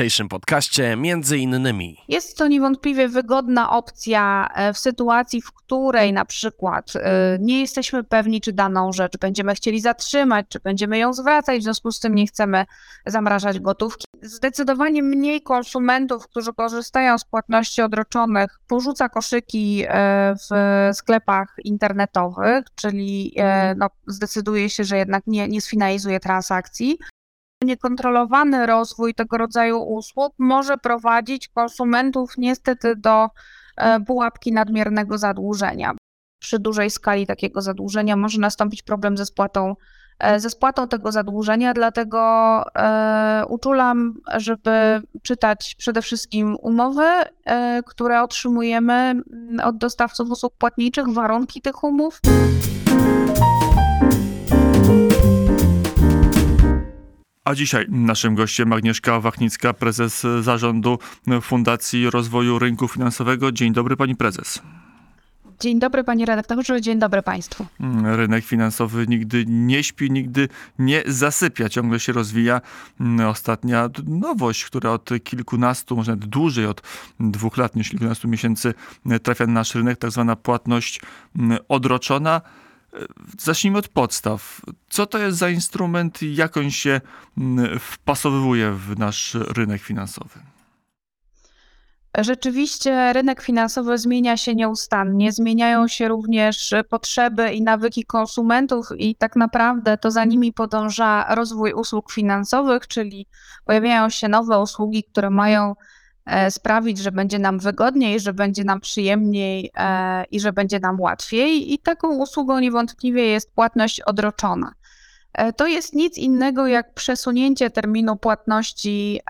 dzisiejszym podcaście między innymi. Jest to niewątpliwie wygodna opcja e, w sytuacji, w której na przykład e, nie jesteśmy pewni, czy daną rzecz będziemy chcieli zatrzymać, czy będziemy ją zwracać, w związku z tym nie chcemy zamrażać gotówki. Zdecydowanie mniej konsumentów, którzy korzystają z płatności odroczonych, porzuca koszyki e, w sklepach internetowych, czyli no, zdecyduje się, że jednak nie, nie sfinalizuje transakcji. Niekontrolowany rozwój tego rodzaju usług może prowadzić konsumentów niestety do e, pułapki nadmiernego zadłużenia. Przy dużej skali takiego zadłużenia może nastąpić problem ze spłatą, e, ze spłatą tego zadłużenia, dlatego e, uczulam, żeby czytać przede wszystkim umowy, które otrzymujemy od dostawców usług płatniczych, warunki tych umów. A dzisiaj naszym gościem Agnieszka Wachnicka, prezes zarządu Fundacji Rozwoju Rynku Finansowego. Dzień dobry pani prezes. Dzień dobry panie redaktorze, dzień dobry państwu. Rynek finansowy nigdy nie śpi, nigdy nie zasypia, ciągle się rozwija. Ostatnia nowość, która od kilkunastu, może nawet dłużej, od dwóch lat niż kilkunastu miesięcy trafia na nasz rynek, tak zwana płatność odroczona. Zacznijmy od podstaw. Co to jest za instrument i jak on się mm, wpasowuje w nasz rynek finansowy? Rzeczywiście rynek finansowy zmienia się nieustannie, zmieniają się również potrzeby i nawyki konsumentów, i tak naprawdę to za nimi podąża rozwój usług finansowych, czyli pojawiają się nowe usługi, które mają sprawić, że będzie nam wygodniej, że będzie nam przyjemniej e, i że będzie nam łatwiej. I taką usługą niewątpliwie jest płatność odroczona. E, to jest nic innego jak przesunięcie terminu płatności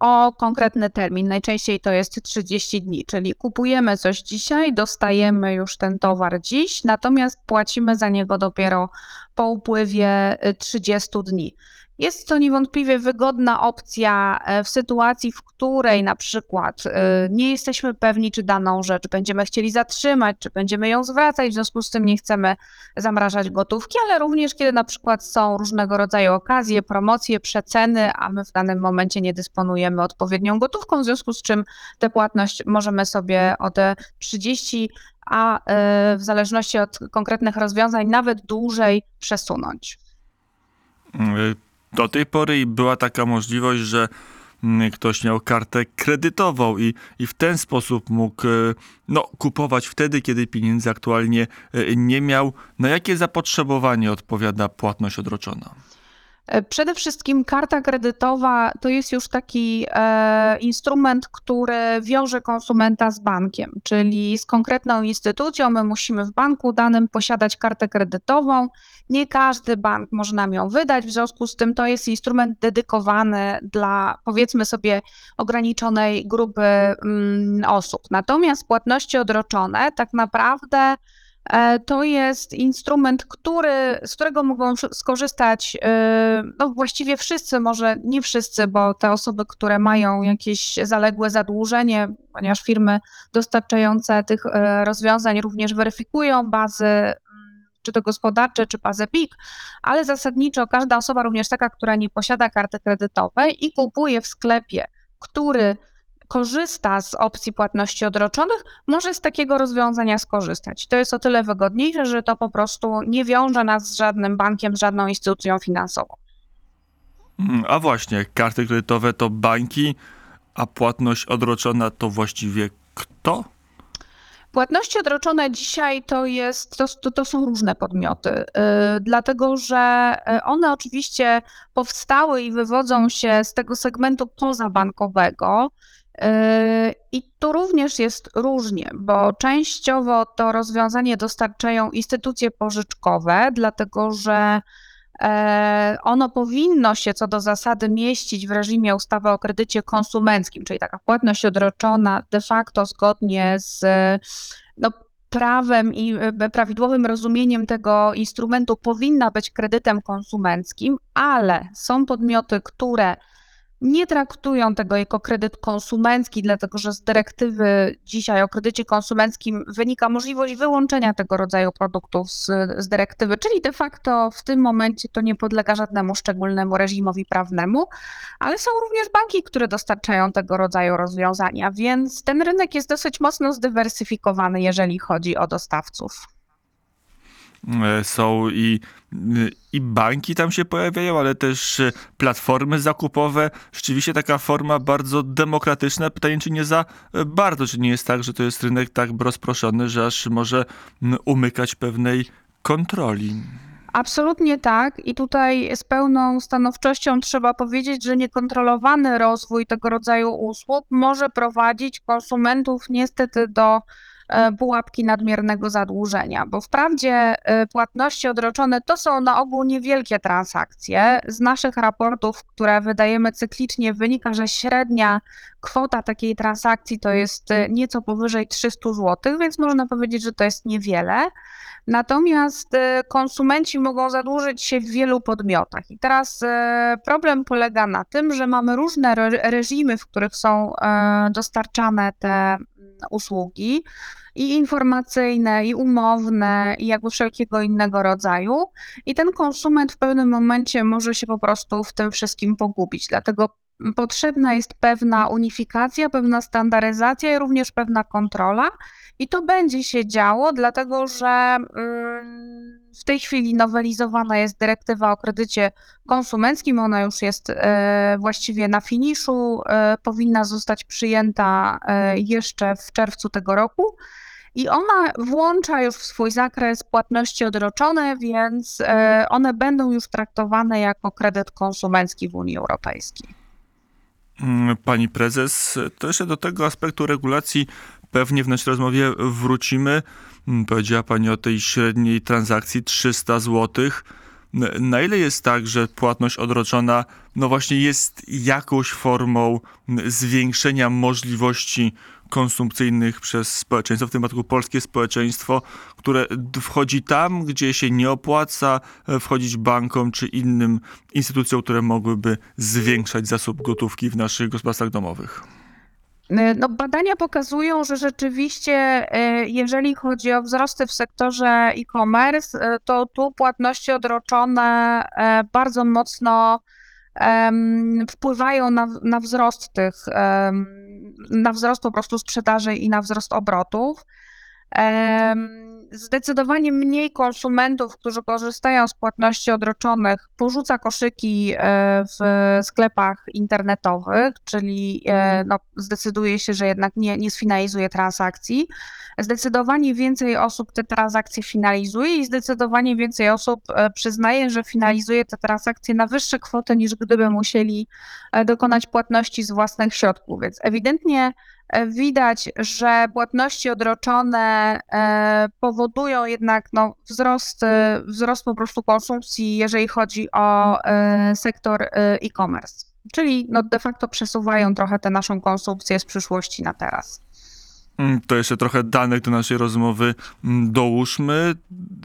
o konkretny termin. Najczęściej to jest 30 dni, czyli kupujemy coś dzisiaj, dostajemy już ten towar dziś, natomiast płacimy za niego dopiero po upływie 30 dni. Jest to niewątpliwie wygodna opcja e, w sytuacji, w której na przykład e, nie jesteśmy pewni, czy daną rzecz będziemy chcieli zatrzymać, czy będziemy ją zwracać, w związku z tym nie chcemy zamrażać gotówki, ale również kiedy na przykład są różnego rodzaju okazje, promocje, przeceny, a my w danym momencie nie dysponujemy odpowiednią gotówką, w związku z czym tę płatność możemy sobie o te 30 a e, w zależności od konkretnych rozwiązań nawet dłużej przesunąć. Do tej pory była taka możliwość, że mm, ktoś miał kartę kredytową i, i w ten sposób mógł e, no, kupować wtedy, kiedy pieniędzy aktualnie e, nie miał. Na jakie zapotrzebowanie odpowiada płatność odroczona? E, przede wszystkim karta kredytowa to jest już taki e, instrument, który wiąże konsumenta z bankiem, czyli z konkretną instytucją. My musimy w banku danym posiadać kartę kredytową. Nie każdy bank może nam ją wydać, w związku z tym to jest instrument dedykowany dla powiedzmy sobie ograniczonej grupy mm, osób. Natomiast płatności odroczone tak naprawdę to jest instrument, który, z którego mogą skorzystać e, no właściwie wszyscy, może nie wszyscy, bo te osoby, które mają jakieś zaległe zadłużenie, ponieważ firmy dostarczające tych e, rozwiązań również weryfikują bazy mm, czy to gospodarcze, czy bazę PIK, ale zasadniczo każda osoba, również taka, która nie posiada karty kredytowej i kupuje w sklepie, który korzysta z opcji płatności odroczonych, może z takiego rozwiązania skorzystać. To jest o tyle wygodniejsze, że to po prostu nie wiąże nas z żadnym bankiem, z żadną instytucją finansową. Mm, a właśnie, karty kredytowe to banki, a płatność odroczona to właściwie kto? Płatności odroczone dzisiaj to, jest, to, to są różne podmioty, yy, dlatego że y, one oczywiście powstały i wywodzą się z tego segmentu pozabankowego, I tu również jest różnie, bo częściowo to rozwiązanie dostarczają instytucje pożyczkowe, dlatego że e, ono powinno się co do zasady mieścić w reżimie ustawy o kredycie konsumenckim, czyli taka płatność odroczona de facto zgodnie z no, prawem i e, prawidłowym rozumieniem tego instrumentu powinna być kredytem konsumenckim, ale są podmioty, które nie traktują tego jako kredyt konsumencki, dlatego że z dyrektywy dzisiaj o kredycie konsumenckim wynika możliwość wyłączenia tego rodzaju produktów z, z dyrektywy, czyli de facto w tym momencie to nie podlega żadnemu szczególnemu reżimowi prawnemu, ale są również banki, które dostarczają tego rodzaju rozwiązania, więc ten rynek jest dosyć mocno zdywersyfikowany, jeżeli chodzi o dostawców. E, Są i, i banki tam się pojawiają, ale też e, platformy zakupowe. Rzeczywiście taka forma bardzo demokratyczna. Pytanie, czy nie za e, bardzo, czy nie jest tak, że to jest rynek tak rozproszony, że aż może umykać pewnej kontroli. Absolutnie tak. I tutaj z pełną stanowczością trzeba powiedzieć, że niekontrolowany rozwój tego rodzaju usług może prowadzić konsumentów niestety do pułapki nadmiernego zadłużenia, bo wprawdzie e, płatności odroczone to są na ogół niewielkie transakcje. Z naszych raportów, które wydajemy cyklicznie, wynika, że średnia kwota takiej transakcji to jest e, nieco powyżej 300 zł, więc można powiedzieć, że to jest niewiele. Natomiast e, konsumenci mogą zadłużyć się w wielu podmiotach. I teraz e, problem polega na tym, że mamy różne re- reżimy, w których są e, dostarczane te usługi i informacyjne, i umowne, i jakby wszelkiego innego rodzaju. I ten konsument w pewnym momencie może się po prostu w tym wszystkim pogubić. Dlatego potrzebna jest pewna unifikacja, pewna standaryzacja i również pewna kontrola. I to będzie się działo, dlatego że mm, w tej chwili nowelizowana jest dyrektywa o kredycie konsumenckim. Ona już jest e, właściwie na finiszu, e, powinna zostać przyjęta e, jeszcze w czerwcu tego roku. I ona włącza już w swój zakres płatności odroczone, więc one będą już traktowane jako kredyt konsumencki w Unii Europejskiej. Mm, Pani prezes, to jeszcze do tego aspektu regulacji pewnie w naszej rozmowie wrócimy. Mm, Powiedziała Pani o tej średniej transakcji 300 zł. Na ile jest tak, że płatność odroczona, no właśnie jest jakąś formą zwiększenia możliwości konsumpcyjnych przez społeczeństwo, w tym przypadku polskie społeczeństwo, które wchodzi tam, gdzie się nie opłaca e, wchodzić bankom czy innym instytucjom, które mogłyby zwiększać zasób gotówki w naszych gospodarstwach domowych. E, No, badania pokazują, że rzeczywiście, e, jeżeli chodzi o wzrosty w sektorze e-commerce, e, to tu płatności odroczone bardzo mocno wpływają na, na wzrost tych, na wzrost po prostu sprzedaży i na wzrost obrotów. Em, Zdecydowanie mniej konsumentów, którzy korzystają z płatności odroczonych, porzuca koszyki e, w sklepach internetowych, czyli e, no, zdecyduje się, że jednak nie, nie sfinalizuje transakcji. Zdecydowanie więcej osób te transakcje finalizuje i zdecydowanie więcej osób e, przyznaje, że finalizuje te transakcje na wyższe kwoty niż gdyby musieli dokonać płatności z własnych środków. Więc ewidentnie widać, że płatności odroczone e, powodują jednak no, wzrost, e, wzrost po prostu konsumpcji, jeżeli chodzi o e, sektor e, e-commerce. Czyli no, de facto przesuwają trochę tę naszą konsumpcję z przyszłości na teraz. Mm, To jeszcze trochę danych do naszej rozmowy mm, dołóżmy.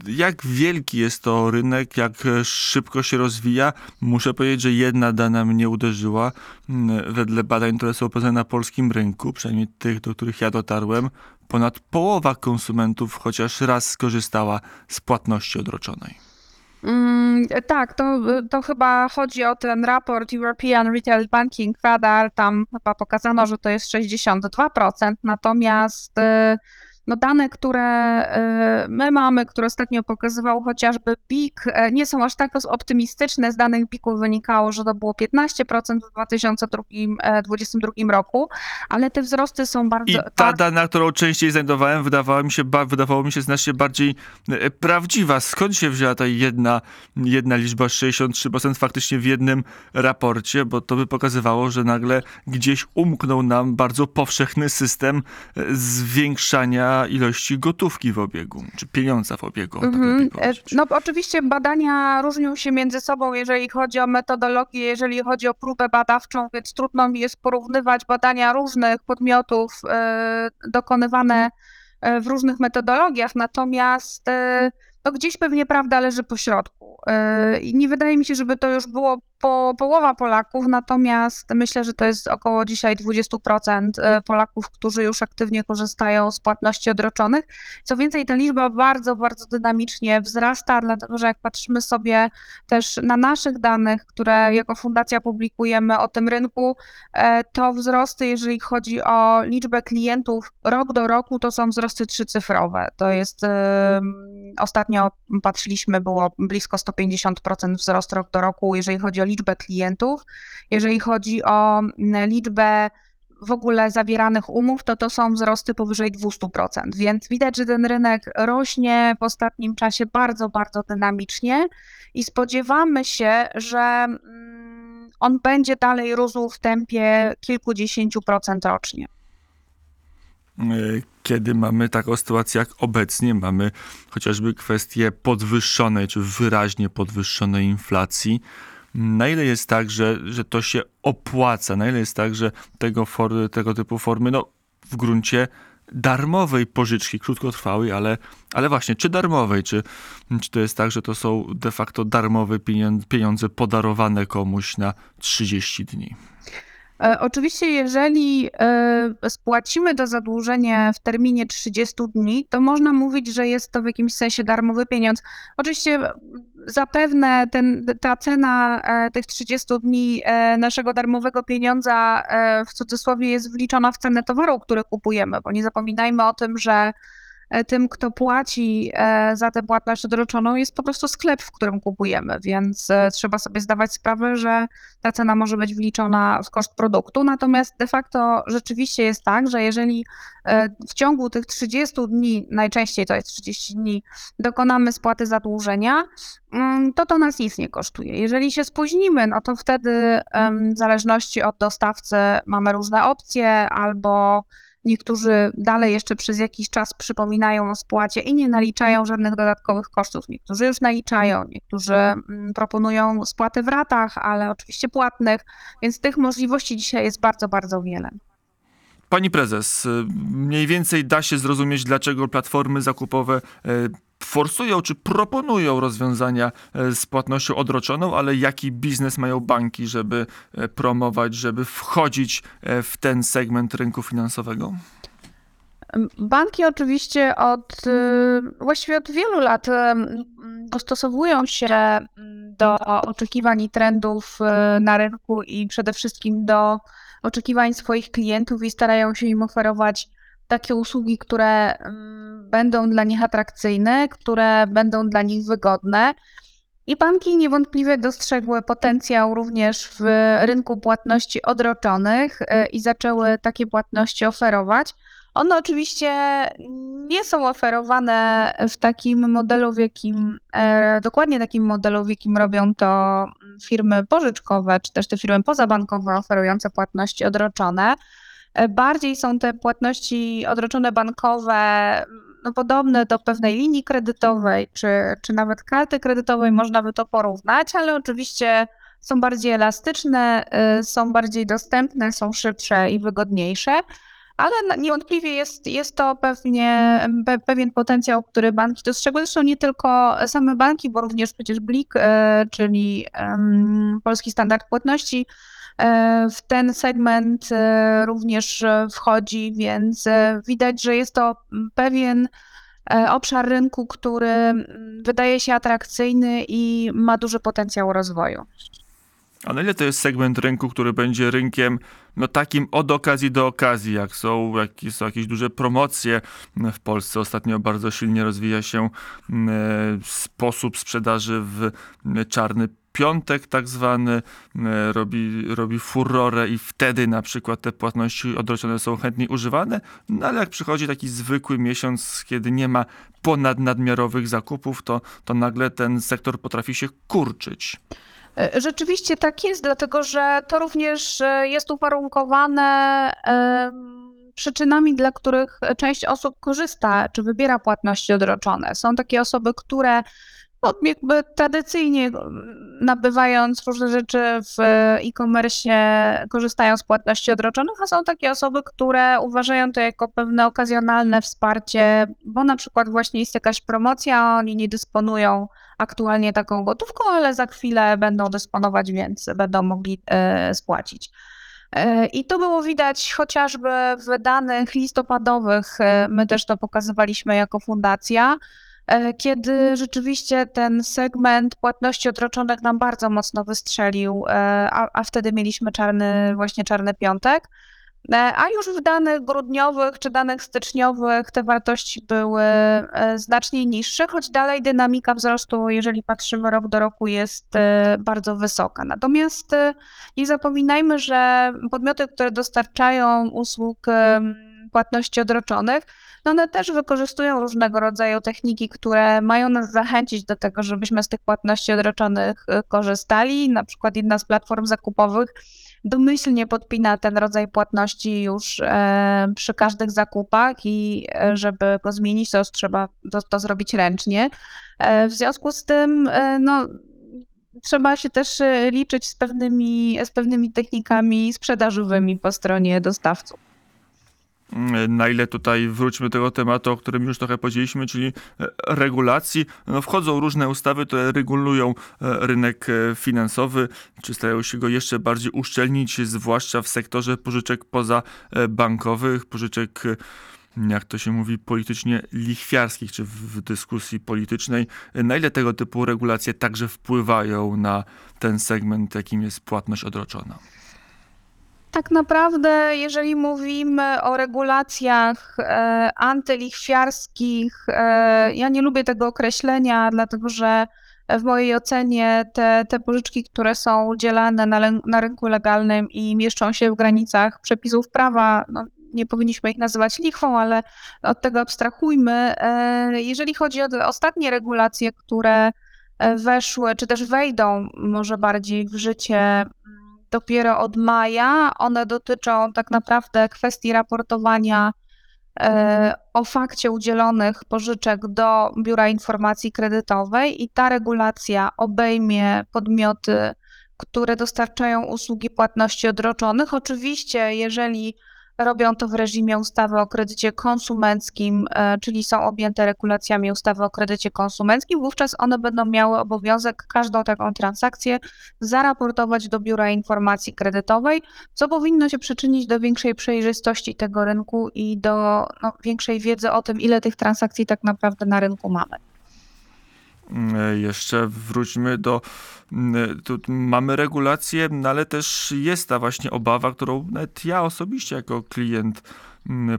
Jak wielki jest to rynek, jak e, szybko się rozwija? Muszę powiedzieć, że jedna dana mnie uderzyła. Mm, Wedle badań, które są prowadzone na polskim rynku, przynajmniej tych, do których ja dotarłem, ponad połowa konsumentów chociaż raz skorzystała z płatności odroczonej. Mm, tak, to, to chyba chodzi o ten raport European Retail Banking Radar. Tam chyba pokazano, że to jest 62%, natomiast y, no dane, które y, my mamy, które ostatnio pokazywał chociażby BIK, y, nie są aż tak optymistyczne. Z danych BIK-u wynikało, że to było 15% w 2022 roku, ale te wzrosty są bardzo... I ta dana, którą częściej znajdowałem, wydawała mi się, wydawało mi się znacznie bardziej e, prawdziwa. Skąd się wzięła ta jedna, jedna liczba 63% faktycznie w jednym raporcie? Bo to by pokazywało, że nagle gdzieś umknął nam bardzo powszechny system e, ilości gotówki w obiegu, czy pieniądza w obiegu. tak Mhm. E, powiedzieć. No oczywiście badania różnią się między sobą, jeżeli chodzi o metodologię, jeżeli chodzi o próbę badawczą, więc trudno mi jest porównywać badania różnych podmiotów e, dokonywane e, w różnych metodologiach, natomiast e, no gdzieś pewnie prawda leży po środku. I nie wydaje mi się, żeby to już było po, połowa Polaków, natomiast myślę, że to jest około dzisiaj 20% e, Polaków, którzy już aktywnie korzystają z płatności odroczonych. Co więcej, ta liczba bardzo, bardzo dynamicznie wzrasta, dlatego że jak patrzymy sobie też na naszych danych, które jako fundacja publikujemy o tym rynku, e, to wzrosty, jeżeli chodzi o liczbę klientów rok do roku, to są wzrosty trzycyfrowe. To jest, ostatnio patrzyliśmy, było blisko 150% wzrost rok do roku, jeżeli chodzi o liczbę klientów. Jeżeli chodzi o liczbę w ogóle zawieranych umów, to to są wzrosty powyżej 200%, więc widać, że ten rynek rośnie w ostatnim czasie bardzo, bardzo dynamicznie i spodziewamy się, że mm, on będzie dalej rósł w tempie kilkudziesięciu procent rocznie. Kiedy mamy taką sytuację jak obecnie, mamy chociażby kwestię podwyższonej czy wyraźnie podwyższonej inflacji, na ile jest tak, że, że to się opłaca, na ile jest tak, że tego, for, tego typu formy, no w gruncie darmowej pożyczki, krótkotrwałej, ale, ale właśnie, czy darmowej, czy, czy to jest tak, że to są de facto darmowe pieniądze, pieniądze podarowane komuś na 30 dni? E, oczywiście, jeżeli e, spłacimy to zadłużenie w terminie 30 dni, to można mówić, że jest to w jakimś sensie darmowy pieniądz. Oczywiście zapewne ten, ta cena e, tych 30 dni naszego darmowego pieniądza w cudzysłowie jest wliczona w cenę towaru, który kupujemy, bo nie zapominajmy o tym, że E, tym, kto płaci e, za tę płatność odroczoną, jest po prostu sklep, w którym kupujemy, więc e, trzeba sobie zdawać sprawę, że ta cena może być wliczona w koszt produktu. Natomiast de facto rzeczywiście jest tak, że jeżeli w ciągu tych 30 dni, najczęściej to jest 30 dni, dokonamy spłaty zadłużenia, mm, to to nas nic nie kosztuje. Jeżeli się spóźnimy, no to wtedy w zależności od dostawcy mamy różne opcje albo Niektórzy dalej jeszcze przez jakiś czas przypominają o spłacie i nie naliczają żadnych dodatkowych kosztów. Niektórzy już naliczają, niektórzy mm, proponują spłaty w ratach, ale oczywiście płatnych, więc tych możliwości dzisiaj jest bardzo, bardzo wiele. Pani prezes, mniej więcej da się zrozumieć, dlaczego platformy zakupowe e, forsują czy proponują rozwiązania e, z płatnością odroczoną, ale jaki biznes mają banki, żeby e, promować, żeby wchodzić e, w ten segment rynku finansowego? Banki oczywiście od właściwie od wielu lat dostosowują się do oczekiwań i trendów na rynku i przede wszystkim do oczekiwań swoich klientów i starają się im oferować takie usługi, które mm, będą dla nich atrakcyjne, które będą dla nich wygodne. I banki niewątpliwie dostrzegły potencjał również w rynku płatności odroczonych e, i zaczęły takie płatności oferować. One oczywiście nie są oferowane w takim modelu, w jakim, e, dokładnie takim modelu, w jakim robią to firmy pożyczkowe, czy też te firmy pozabankowe oferujące płatności odroczone. E, bardziej są te płatności odroczone bankowe no, podobne do pewnej linii kredytowej, czy, czy nawet karty kredytowej, można by to porównać, ale oczywiście są bardziej elastyczne, e, są bardziej dostępne, są szybsze i wygodniejsze. Ale niewątpliwie jest, jest to pewnie pewien potencjał, który banki dostrzegły. Zresztą nie tylko same banki, bo również przecież BLIK, e, czyli Polski Standard Płatności, w ten segment e, również wchodzi, więc e, widać, że jest to pewien obszar rynku, który wydaje się atrakcyjny i ma duży potencjał rozwoju. A na ile to jest segment rynku, który będzie rynkiem no takim od okazji do okazji, jak są, jak są jakieś duże promocje w Polsce. Ostatnio bardzo silnie rozwija się sposób sprzedaży w czarny piątek tak zwany e, robi, robi furorę i wtedy na przykład te płatności odroczone są chętniej używane, no ale jak przychodzi taki zwykły miesiąc, kiedy nie ma ponadnadmiarowych zakupów, to, to nagle ten sektor potrafi się kurczyć. E, rzeczywiście tak jest, dlatego że to również e, jest uwarunkowane przyczynami, dla których część osób korzysta czy wybiera płatności odroczone. Są takie osoby, które no, jakby tradycyjnie nabywając różne rzeczy w e-commerce korzystają z płatności odroczonych, a są takie osoby, które uważają to jako pewne okazjonalne wsparcie, bo na przykład właśnie jest jakaś promocja, oni nie dysponują aktualnie taką gotówką, ale za chwilę będą dysponować, więc będą mogli e, spłacić. E, I to było widać chociażby w danych listopadowych. e, My też to pokazywaliśmy jako fundacja, e, kiedy rzeczywiście ten segment płatności odroczonych nam bardzo mocno wystrzelił, e, a, a wtedy mieliśmy czarny, właśnie czarny piątek. E, A już w danych grudniowych czy danych styczniowych te wartości były e, znacznie niższe, choć dalej dynamika wzrostu, jeżeli patrzymy rok do roku, jest e, bardzo wysoka. Natomiast e, nie zapominajmy, że podmioty, które dostarczają usług płatności odroczonych, no one też wykorzystują różnego rodzaju techniki, które mają nas zachęcić do tego, żebyśmy z tych płatności odroczonych e, korzystali. Na przykład jedna z platform zakupowych domyślnie podpina ten rodzaj płatności już e, przy każdych zakupach i e, żeby go zmienić, to trzeba to, to zrobić ręcznie. E, w związku z tym, e, no, trzeba się też e, liczyć z pewnymi, z pewnymi technikami sprzedażowymi po stronie dostawców. Mm, Na ile tutaj wróćmy do tego tematu, o którym już trochę powiedzieliśmy, czyli e, regulacji. No, wchodzą różne ustawy, które regulują e, rynek e, finansowy, czy starają się go jeszcze bardziej uszczelnić, zwłaszcza w sektorze pożyczek pozabankowych, pożyczek, jak to się mówi, politycznie lichwiarskich, czy w dyskusji politycznej. Na ile tego typu regulacje także wpływają na ten segment, jakim jest płatność odroczona? Tak naprawdę, jeżeli mówimy o regulacjach e, antylichwiarskich, e, ja nie lubię tego określenia, dlatego że w mojej ocenie te, te pożyczki, które są udzielane na, na rynku legalnym i mieszczą się w granicach przepisów prawa, no, nie powinniśmy ich nazywać lichwą, ale od tego abstrahujmy. E, jeżeli chodzi o te ostatnie regulacje, które e, weszły, czy też wejdą może bardziej w życie dopiero od maja. One dotyczą tak naprawdę kwestii raportowania e, o fakcie udzielonych pożyczek do Biura Informacji Kredytowej i ta regulacja obejmie podmioty, które dostarczają usługi płatności odroczonych. Oczywiście, jeżeli robią to w reżimie ustawy o kredycie konsumenckim, e, czyli są objęte regulacjami ustawy o kredycie konsumenckim, wówczas one będą miały obowiązek każdą taką transakcję zaraportować do Biura Informacji Kredytowej, co powinno się przyczynić do większej przejrzystości tego rynku i do no, większej wiedzy o tym, ile tych transakcji tak naprawdę na rynku mamy. E, Jeszcze wróćmy do. mm, Tu mamy regulacje, no ale też jest ta właśnie obawa, którą nawet ja osobiście, jako klient mm,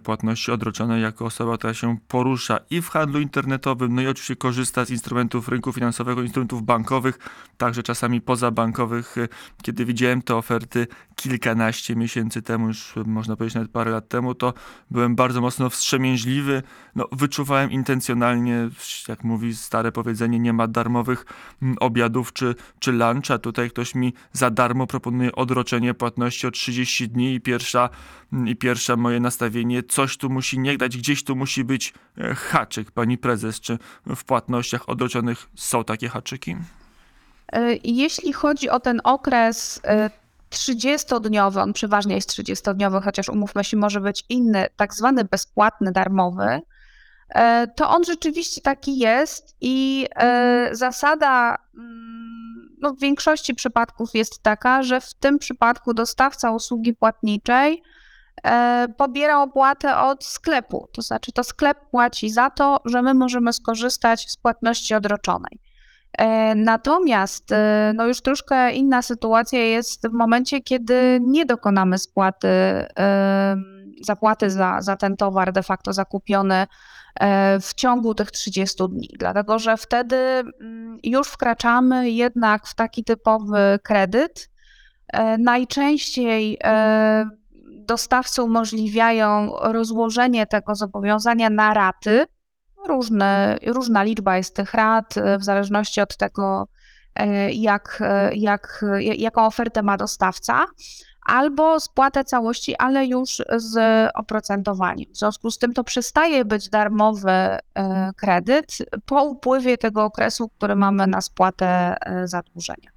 płatności odroczonej, jako osoba, która się porusza i w handlu internetowym, no i oczywiście korzysta z instrumentów rynku finansowego, instrumentów bankowych, także czasami pozabankowych. e, Kiedy widziałem te oferty kilkanaście miesięcy temu, już można powiedzieć nawet parę lat temu, to byłem bardzo mocno wstrzemięźliwy. No, wyczuwałem intencjonalnie, jak mówi stare powiedzenie, nie ma darmowych mm, obiadów czy, czy luncha. Tutaj ktoś mi za darmo proponuje odroczenie płatności o 30 dni i pierwsza, mm, i pierwsze moje nastawienie, coś tu musi nie dać, gdzieś tu musi być e, haczyk, pani prezes. Czy w płatnościach odroczonych są takie haczyki? E, Jeśli chodzi o ten okres e, 30-dniowy, on przeważnie jest 30-dniowy, chociaż umówmy się, może być inny, tak zwany bezpłatny, darmowy, e, to on rzeczywiście taki jest i e, zasada mm, no, w większości przypadków jest taka, że w tym przypadku dostawca usługi płatniczej e, pobiera opłatę od sklepu. To znaczy, to sklep płaci za to, że my możemy skorzystać z płatności odroczonej. E, Natomiast e, no już troszkę inna sytuacja jest w momencie, kiedy nie dokonamy spłaty, zapłaty za, za ten towar de facto zakupiony e, w ciągu tych 30 dni, dlatego że wtedy mm, już wkraczamy jednak w taki typowy kredyt. E, Najczęściej e, dostawcy umożliwiają rozłożenie tego zobowiązania na raty. Różne, różna liczba jest tych rat, e, w zależności od tego, e, jak, e, jak, jaką ofertę ma dostawca, albo spłatę całości, ale już z oprocentowaniem. W związku z tym to przestaje być darmowy kredyt po upływie tego okresu, który mamy na spłatę zadłużenia.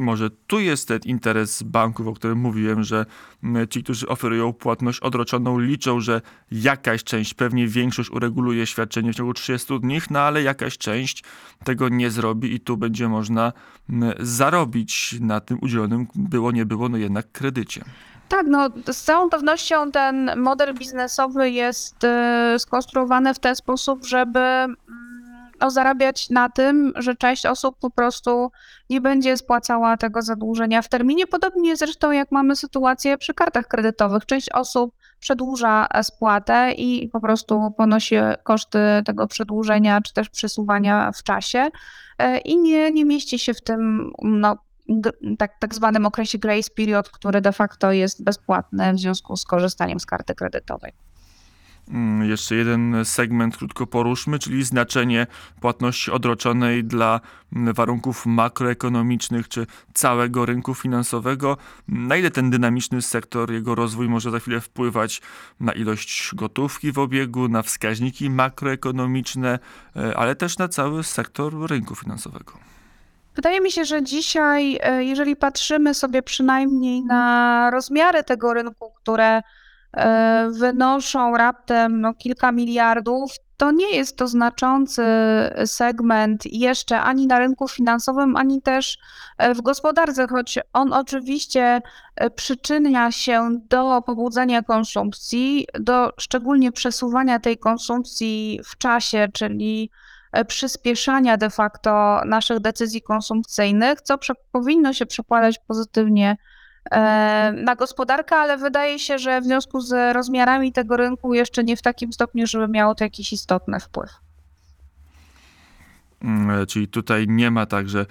Może tu jest ten interes banków, o którym mówiłem, że mm, ci, którzy oferują płatność odroczoną, liczą, że jakaś część, pewnie większość ureguluje świadczenie w ciągu 30 dni, no ale jakaś część tego nie zrobi i tu będzie można mm, zarobić na tym udzielonym, było nie było, no jednak kredycie. Tak, no z całą pewnością ten model biznesowy jest y, skonstruowany w ten sposób, żeby mm, no, zarabiać na tym, że część osób po prostu nie będzie spłacała tego zadłużenia w terminie. Podobnie zresztą jak mamy sytuację przy kartach kredytowych. Część osób przedłuża spłatę i po prostu ponosi koszty tego przedłużenia czy też przesuwania w czasie y, i nie, nie mieści się w tym no, tak, tak zwanym okresie grace period, który de facto jest bezpłatny w związku z korzystaniem z karty kredytowej. Mm, jeszcze jeden segment krótko poruszmy, czyli znaczenie płatności odroczonej dla mm, warunków makroekonomicznych czy całego rynku finansowego. Na ile ten dynamiczny sektor, jego rozwój może za chwilę wpływać na ilość gotówki w obiegu, na wskaźniki makroekonomiczne, e, ale też na cały sektor rynku finansowego. Wydaje mi się, że dzisiaj, e, jeżeli patrzymy sobie przynajmniej na rozmiary tego rynku, które wynoszą raptem no, kilka miliardów, to nie jest to znaczący segment jeszcze ani na rynku finansowym, ani też e, w gospodarce, choć on oczywiście przyczynia się do pobudzenia konsumpcji, do szczególnie przesuwania tej konsumpcji w czasie, czyli E, przyspieszania de facto naszych decyzji konsumpcyjnych, co powinno się przekładać pozytywnie e, na gospodarkę, ale wydaje się, że w związku z rozmiarami tego rynku jeszcze nie w takim stopniu, żeby miało to jakiś istotny wpływ. Mm, e, czyli tutaj nie ma tak, że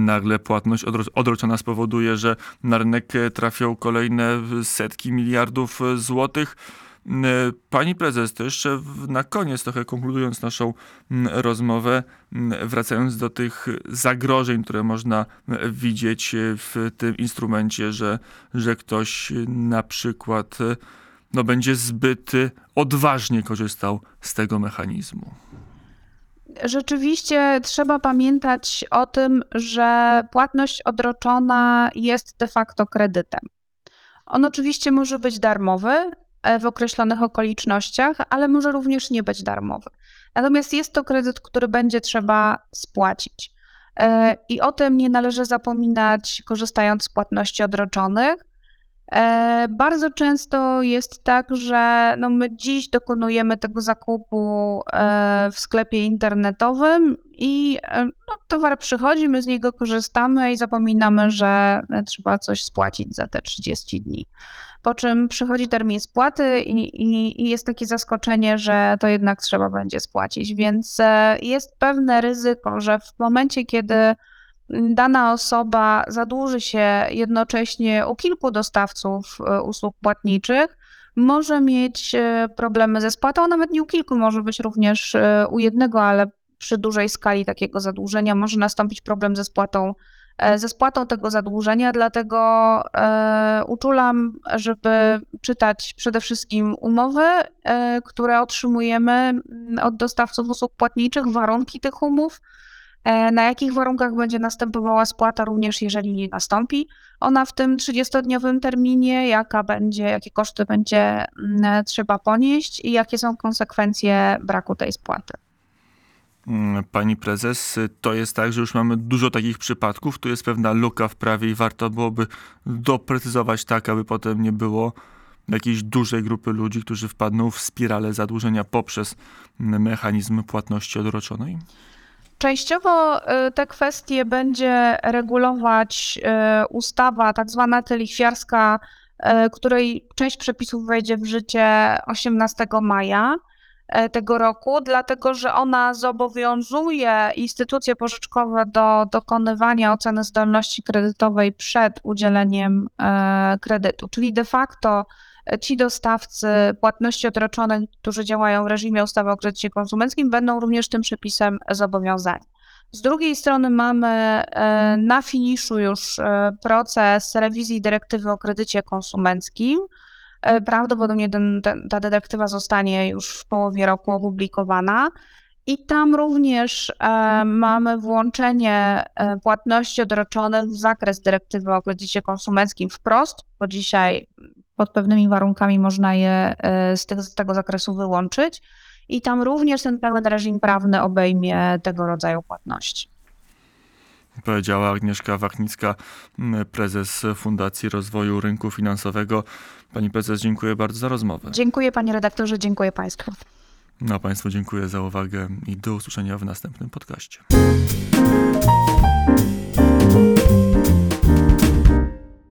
nagle płatność odroczona spowoduje, że na rynek trafią kolejne setki miliardów złotych E, pani prezes, to jeszcze na koniec, trochę konkludując naszą rozmowę, wracając do tych zagrożeń, które można widzieć w tym instrumencie, że, że ktoś na przykład no, będzie zbyt odważnie korzystał z tego mechanizmu. Rzeczywiście trzeba pamiętać o tym, że płatność odroczona jest de facto kredytem. On oczywiście może być darmowy, E, w określonych okolicznościach, ale może również nie być darmowy. Natomiast jest to kredyt, który będzie trzeba spłacić. E, I o tym nie należy zapominać, korzystając z płatności odroczonych. E, bardzo często jest tak, że no my dziś dokonujemy tego zakupu w sklepie internetowym i no, towar przychodzi, my z niego korzystamy i zapominamy, że trzeba coś spłacić za te 30 dni po czym przychodzi termin spłaty i, i, i, jest takie zaskoczenie, że to jednak trzeba będzie spłacić. Więc e, jest pewne ryzyko, że w momencie, kiedy dana osoba zadłuży się jednocześnie u kilku dostawców e, usług płatniczych, może mieć e, problemy ze spłatą, nawet nie u kilku, może być również u jednego, ale przy dużej skali takiego zadłużenia może nastąpić problem ze spłatą ze spłatą tego zadłużenia, dlatego e, uczulam, żeby czytać przede wszystkim umowy, e, które otrzymujemy mm, od dostawców usług płatniczych, warunki tych umów, na jakich warunkach będzie następowała spłata, również jeżeli nie nastąpi ona w tym 30-dniowym terminie, jaka będzie, jakie koszty będzie mm, trzeba ponieść i jakie są konsekwencje braku tej spłaty. Mm, pani prezes, to jest tak, że już mamy dużo takich przypadków, tu jest pewna luka w prawie i warto byłoby doprecyzować tak, aby potem nie było jakiejś dużej grupy ludzi, którzy wpadną w spiralę zadłużenia poprzez mechanizm płatności odroczonej? Częściowo y, te kwestie będzie regulować y, ustawa tak zwana lichwiarska, y, której część przepisów wejdzie w życie 18 maja. E, tego roku, dlatego że ona zobowiązuje instytucje pożyczkowe do dokonywania oceny zdolności kredytowej przed udzieleniem e, kredytu. Czyli de facto e, ci dostawcy płatności odroczonych, którzy działają w reżimie ustawy o kredycie konsumenckim, będą również tym przepisem zobowiązani. Z drugiej strony mamy na finiszu już proces rewizji dyrektywy o kredycie konsumenckim, prawdopodobnie ten, ten, ta dyrektywa zostanie już w połowie roku opublikowana. I tam również e, mamy włączenie e, płatności odroczonych w zakres dyrektywy o kredycie konsumenckim wprost, bo dzisiaj pod pewnymi warunkami można je e, z, tych, z tego zakresu wyłączyć. I tam również ten pełen reżim prawny obejmie tego rodzaju płatności. Powiedziała Agnieszka Wachnicka, prezes Fundacji Rozwoju Rynku Finansowego. Pani prezes, dziękuję bardzo za rozmowę. Dziękuję panie redaktorze, dziękuję państwu. No, Państwu dziękuję za uwagę i do usłyszenia w następnym podcaście.